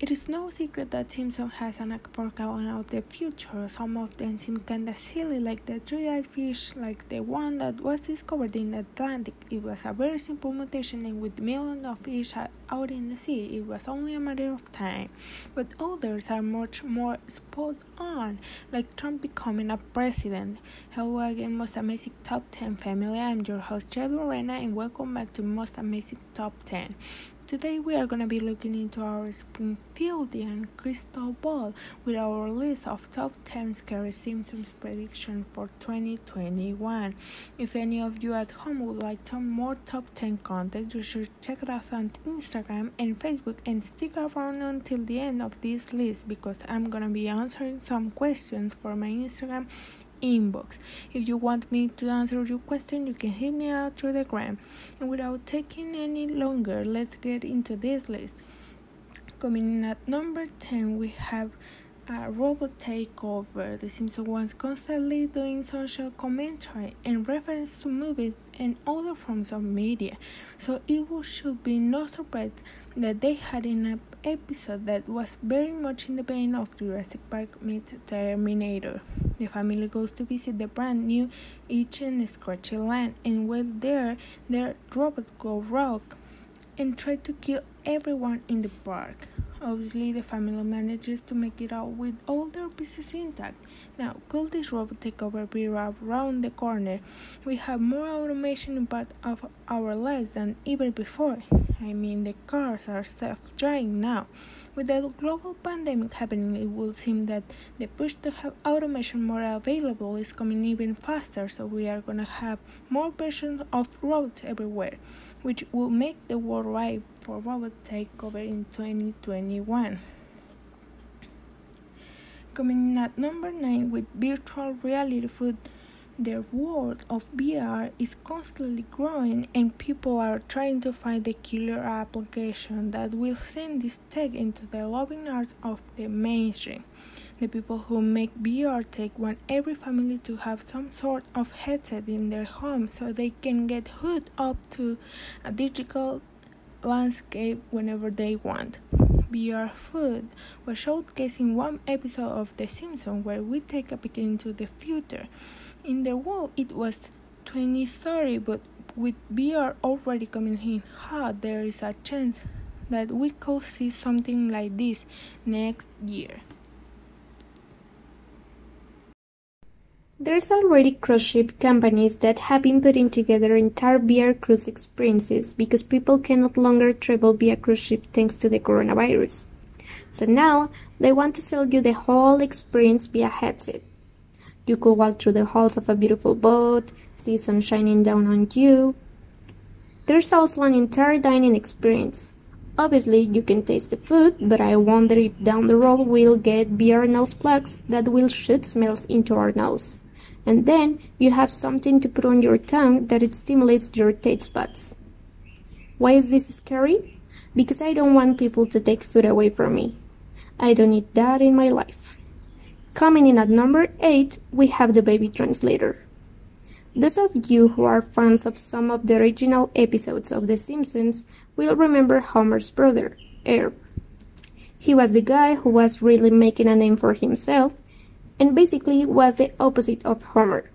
It is no secret that Simpson has an calling out the future. Some of them seem kinda silly, like the three-eyed fish, like the one that was discovered in the Atlantic. It was a very simple mutation, and with millions of fish out in the sea, it was only a matter of time. But others are much more spot on, like Trump becoming a president. Hello again, Most Amazing Top 10 family. I'm your host, Che Durena, and welcome back to Most Amazing Top 10. Today we are going to be looking into our Springfieldian crystal ball with our list of top 10 scary Simpsons prediction for 2021. If any of you at home would like some more top 10 content, you should check it out on Instagram and Facebook and stick around until the end of this list because I'm going to be answering some questions for my Instagram inbox. If you want me to answer your question, you can hit me out through the gram. And without taking any longer, let's get into this list. Coming in at number 10, we have a robot takeover. The Simpsons constantly doing social commentary and reference to movies and other forms of media, so it should be no surprise that they had an episode that was very much in the vein of Jurassic Park meets Terminator. The family goes to visit the brand new Itchy and Scratchy Land, and while there, their robots go rogue and try to kill everyone in the park. Obviously, the family manages to make it out with all their pieces intact. Now, could this robot takeover be around the corner? We have more automation part of our lives than ever before. I mean, the cars are self-driving now. With the global pandemic happening, it would seem that the push to have automation more available is coming even faster, so we are gonna have more versions of robots everywhere, which will make the world ripe for robot takeover in 2021. Coming in at number 9 with virtual reality food the world of VR is constantly growing, and people are trying to find the killer application that will send this tech into the loving arts of the mainstream. The people who make VR tech want every family to have some sort of headset in their home so they can get hooked up to a digital landscape whenever they want. VR Food was showcased in one episode of The Simpsons where we take a peek into the future in the world it was 2030 but with VR already coming in hot there is a chance that we could see something like this next year. There's already cruise ship companies that have been putting together entire VR cruise experiences because people can no longer travel via cruise ship thanks to the coronavirus. So now they want to sell you the whole experience via headset. You could walk through the halls of a beautiful boat, see sun shining down on you. There's also an entire dining experience. Obviously, you can taste the food, but I wonder if down the road we'll get VR nose plugs that will shoot smells into our nose. And then you have something to put on your tongue that it stimulates your taste buds. Why is this scary? Because I don't want people to take food away from me. I don't need that in my life. Coming in at number 8, we have the baby translator. Those of you who are fans of some of the original episodes of The Simpsons will remember Homer's brother, Herb. He was the guy who was really making a name for himself and basically was the opposite of Homer.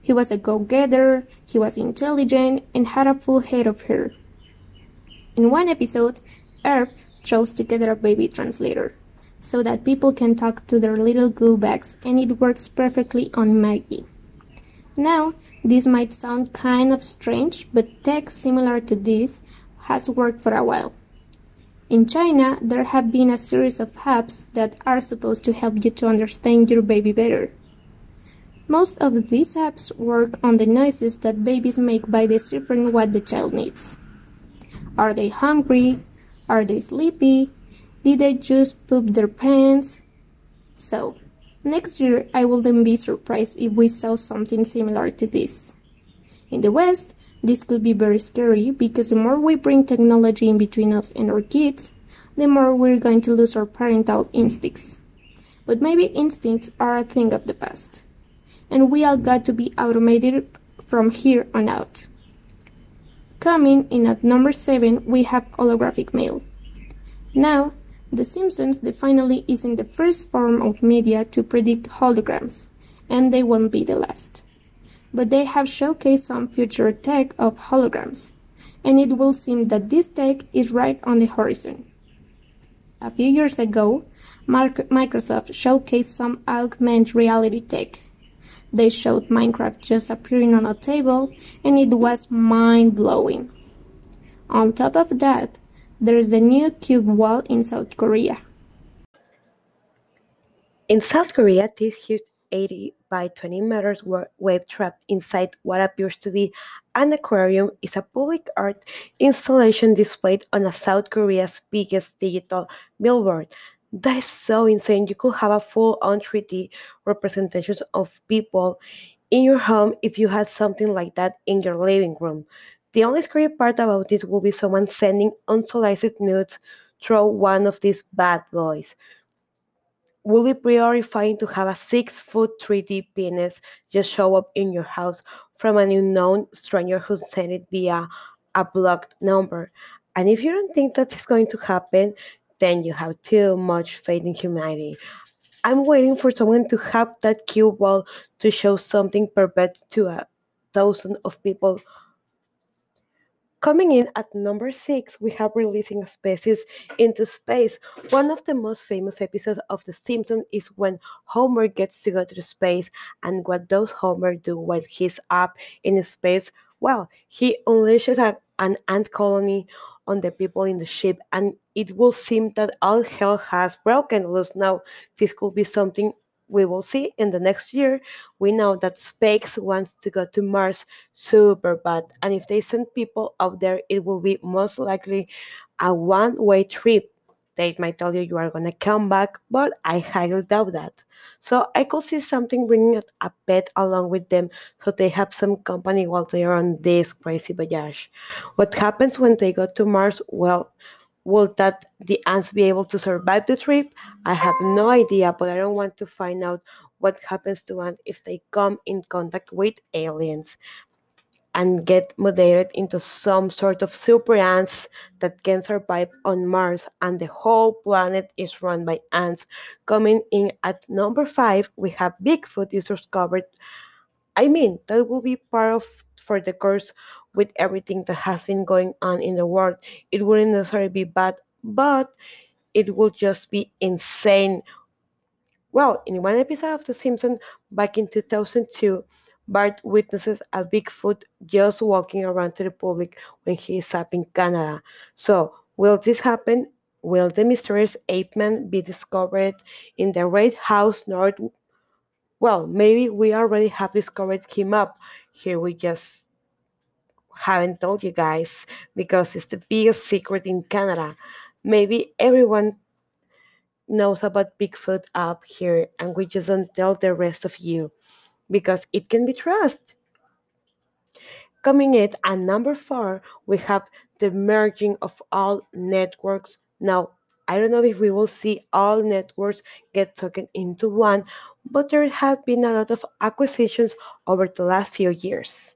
He was a go-getter, he was intelligent, and had a full head of hair. In one episode, Herb throws together a baby translator so that people can talk to their little goo bags and it works perfectly on Maggie. Now, this might sound kind of strange, but tech similar to this has worked for a while. In China, there have been a series of apps that are supposed to help you to understand your baby better. Most of these apps work on the noises that babies make by deciphering what the child needs. Are they hungry? Are they sleepy? Did they just poop their pants? So, next year I wouldn't be surprised if we saw something similar to this. In the West, this could be very scary because the more we bring technology in between us and our kids, the more we're going to lose our parental instincts. But maybe instincts are a thing of the past. And we all got to be automated from here on out. Coming in at number 7, we have holographic mail. Now, The Simpsons definitely isn't the first form of media to predict holograms, and they won't be the last. But they have showcased some future tech of holograms, and it will seem that this tech is right on the horizon. A few years ago, Microsoft showcased some augmented reality tech. They showed Minecraft just appearing on a table, and it was mind blowing. On top of that, there's the new Cube Wall in South Korea. In South Korea, this huge 80 by 20 meters wave trapped inside what appears to be an aquarium is a public art installation displayed on a South Korea's biggest digital billboard. That is so insane. You could have a full on 3D representation of people in your home if you had something like that in your living room. The only scary part about this will be someone sending unsolicited nudes through one of these bad boys. Will be horrifying to have a six foot 3D penis just show up in your house from an unknown stranger who sent it via a blocked number? And if you don't think that is going to happen, then you have too much faith in humanity. I'm waiting for someone to have that cube wall to show something perverted to a thousand of people Coming in at number six, we have releasing species into space. One of the most famous episodes of The Simpsons is when Homer gets to go to space, and what does Homer do while he's up in space? Well, he unleashes a, an ant colony on the people in the ship, and it will seem that all hell has broken loose now. This could be something we will see in the next year. We know that SpaceX wants to go to Mars super bad, and if they send people out there, it will be most likely a one way trip. They might tell you you are going to come back, but I highly doubt that. So I could see something bringing a pet along with them so they have some company while they are on this crazy voyage. What happens when they go to Mars? Well, Will that the ants be able to survive the trip? I have no idea, but I don't want to find out what happens to ants if they come in contact with aliens and get mutated into some sort of super ants that can survive on Mars, and the whole planet is run by ants. Coming in at number five, we have Bigfoot is discovered. I mean, that will be part of for the course with everything that has been going on in the world. It wouldn't necessarily be bad, but it would just be insane. Well, in one episode of The Simpsons back in 2002, Bart witnesses a Bigfoot just walking around to the public when he is up in Canada. So, will this happen? Will the mysterious ape man be discovered in the Red House North? Well, maybe we already have discovered him up. Here we just haven't told you guys because it's the biggest secret in Canada. Maybe everyone knows about Bigfoot up here and we just don't tell the rest of you because it can be trust. Coming in at number four, we have the merging of all networks. Now, I don't know if we will see all networks get taken into one, but there have been a lot of acquisitions over the last few years.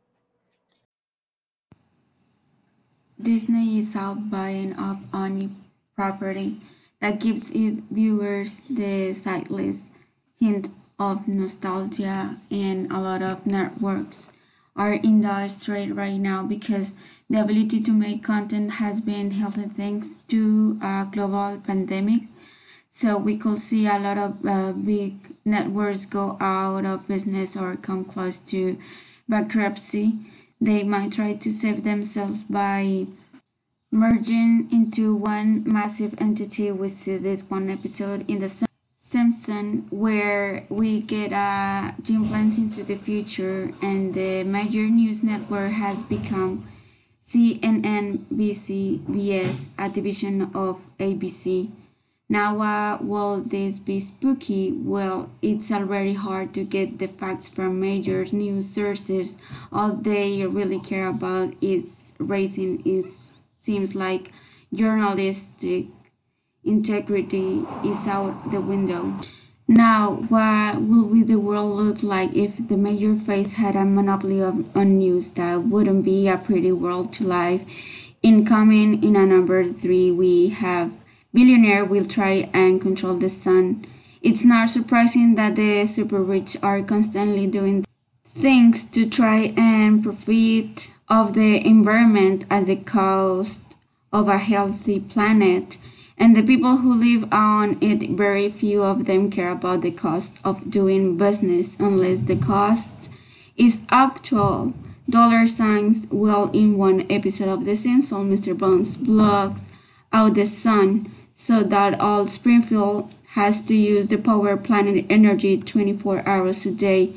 Disney is out buying up any property that gives its viewers the sightless hint of nostalgia and a lot of networks are in dire strait right now because the ability to make content has been halted thanks to a global pandemic. So we could see a lot of uh, big networks go out of business or come close to bankruptcy they might try to save themselves by merging into one massive entity. We see this one episode in the Simpson where we get a Jim plans into the future and the major news network has become CNN, BS, a division of ABC. Now, uh, will this be spooky? Well, it's already hard to get the facts from major news sources. All they really care about is racing. it seems like journalistic integrity is out the window. Now, what will the world look like if the major face had a monopoly of, on news? That wouldn't be a pretty world to live. In coming in a number three, we have billionaire will try and control the sun. It's not surprising that the super rich are constantly doing things to try and profit of the environment at the cost of a healthy planet. And the people who live on it, very few of them care about the cost of doing business unless the cost is actual dollar signs. Well, in one episode of The Simpsons, Mr. Burns blocks out the sun so that all Springfield has to use the power planet energy 24 hours a day.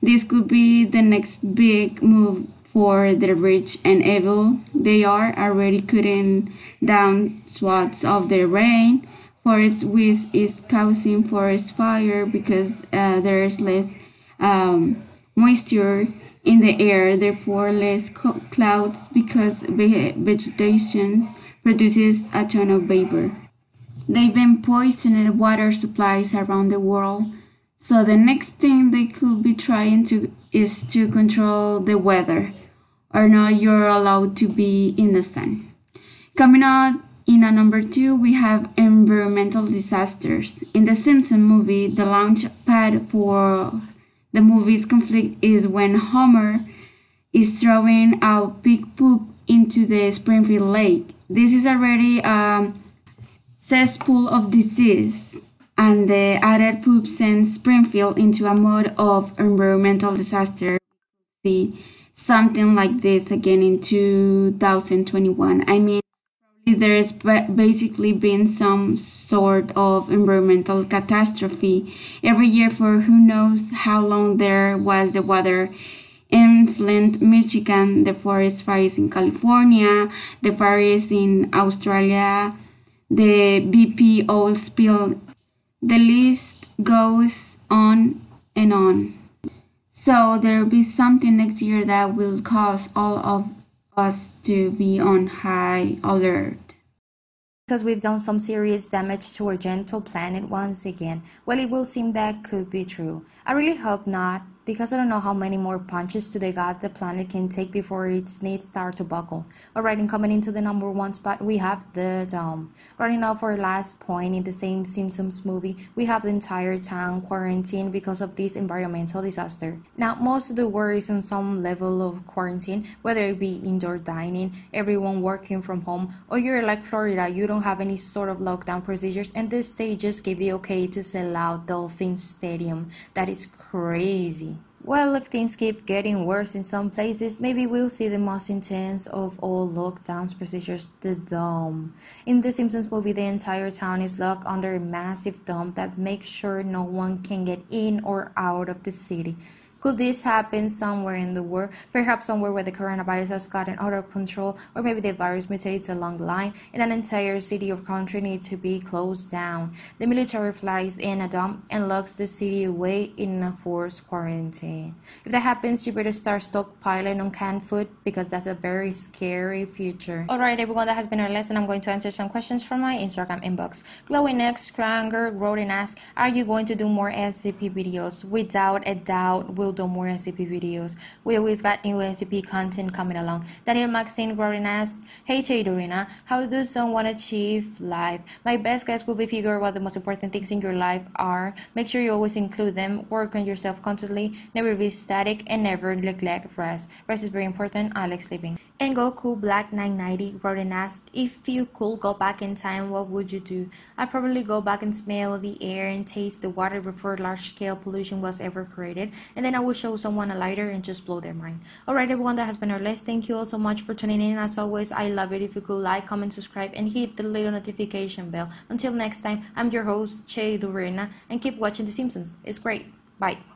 This could be the next big move for the rich and evil. They are already cutting down swaths of the rain. Forest which is causing forest fire because uh, there is less um, moisture in the air, therefore less clouds because vegetation produces a ton of vapor. They've been poisoning water supplies around the world. So the next thing they could be trying to is to control the weather or not you're allowed to be in the sun. Coming out in a number two, we have environmental disasters. In the Simpson movie, the launch pad for the movie's conflict is when Homer is throwing out pig poop into the Springfield Lake. This is already a cesspool of disease, and the added poop sends Springfield into a mode of environmental disaster. See something like this again in 2021. I mean, there's basically been some sort of environmental catastrophe every year for who knows how long there was the weather in Flint, Michigan, the forest fires in California, the fires in Australia, the BP oil spill. The list goes on and on. So there'll be something next year that will cause all of us to be on high alert. Because we've done some serious damage to our gentle planet once again. Well, it will seem that could be true. I really hope not, because I don't know how many more punches to the gut the planet can take before its needs start to buckle. Alright, and coming into the number one spot, we have the dome. Running off our last point in the same Simpsons movie, we have the entire town quarantined because of this environmental disaster. Now, most of the world is on some level of quarantine, whether it be indoor dining, everyone working from home, or you're like Florida, you don't have any sort of lockdown procedures, and the state just gave the okay to sell out Dolphin Stadium. That is crazy. Well, if things keep getting worse in some places, maybe we'll see the most intense of all lockdowns procedures, the dome. In The Simpsons movie, the entire town is locked under a massive dome that makes sure no one can get in or out of the city. Could this happen somewhere in the world? Perhaps somewhere where the coronavirus has gotten out of control, or maybe the virus mutates along the line and an entire city or country needs to be closed down. The military flies in a dump and locks the city away in a forced quarantine. If that happens, you better start stockpiling on canned food because that's a very scary future. Alright, everyone, that has been our lesson. I'm going to answer some questions from my Instagram inbox. Glowing X Kranger wrote and asked, Are you going to do more SCP videos? Without a doubt, will do more SCP videos. We always got new SCP content coming along. Daniel Maxine Rorin asked, Hey Che Durena, how does someone achieve life? My best guess will be figure out what the most important things in your life are. Make sure you always include them. Work on yourself constantly. Never be static and never neglect rest. Rest is very important. I like sleeping. And Goku Black 990 wrote asked, If you could go back in time, what would you do? I'd probably go back and smell the air and taste the water before large scale pollution was ever created. And then I will show someone a lighter and just blow their mind. Alright, everyone, that has been our list. Thank you all so much for tuning in. As always, I love it if you could like, comment, subscribe, and hit the little notification bell. Until next time, I'm your host, Che Durena, and keep watching The Simpsons. It's great. Bye.